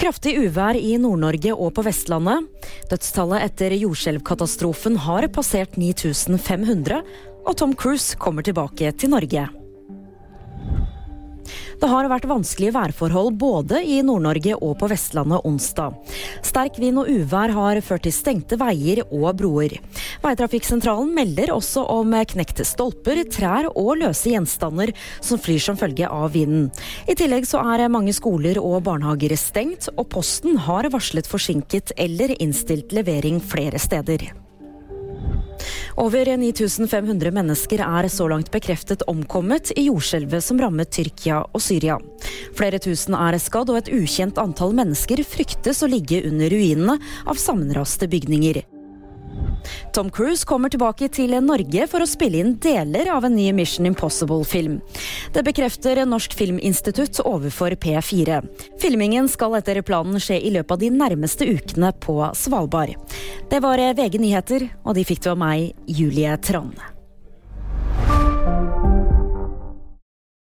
Kraftig uvær i Nord-Norge og på Vestlandet. Dødstallet etter jordskjelvkatastrofen har passert 9500, og Tom Cruise kommer tilbake til Norge. Det har vært vanskelige værforhold både i Nord-Norge og på Vestlandet onsdag. Sterk vind og uvær har ført til stengte veier og broer. Veitrafikksentralen melder også om knekte stolper, trær og løse gjenstander som flyr som følge av vinden. I tillegg så er mange skoler og barnehager stengt, og Posten har varslet forsinket eller innstilt levering flere steder. Over 9500 mennesker er så langt bekreftet omkommet i jordskjelvet som rammet Tyrkia og Syria. Flere tusen er skadd, og et ukjent antall mennesker fryktes å ligge under ruinene av sammenraste bygninger. Tom Cruise kommer tilbake til Norge for å spille inn deler av en ny Mission Impossible-film. Det bekrefter Norsk Filminstitutt overfor P4. Filmingen skal etter planen skje i løpet av de nærmeste ukene på Svalbard. Det var VG nyheter, og de fikk du av meg, Julie Trond.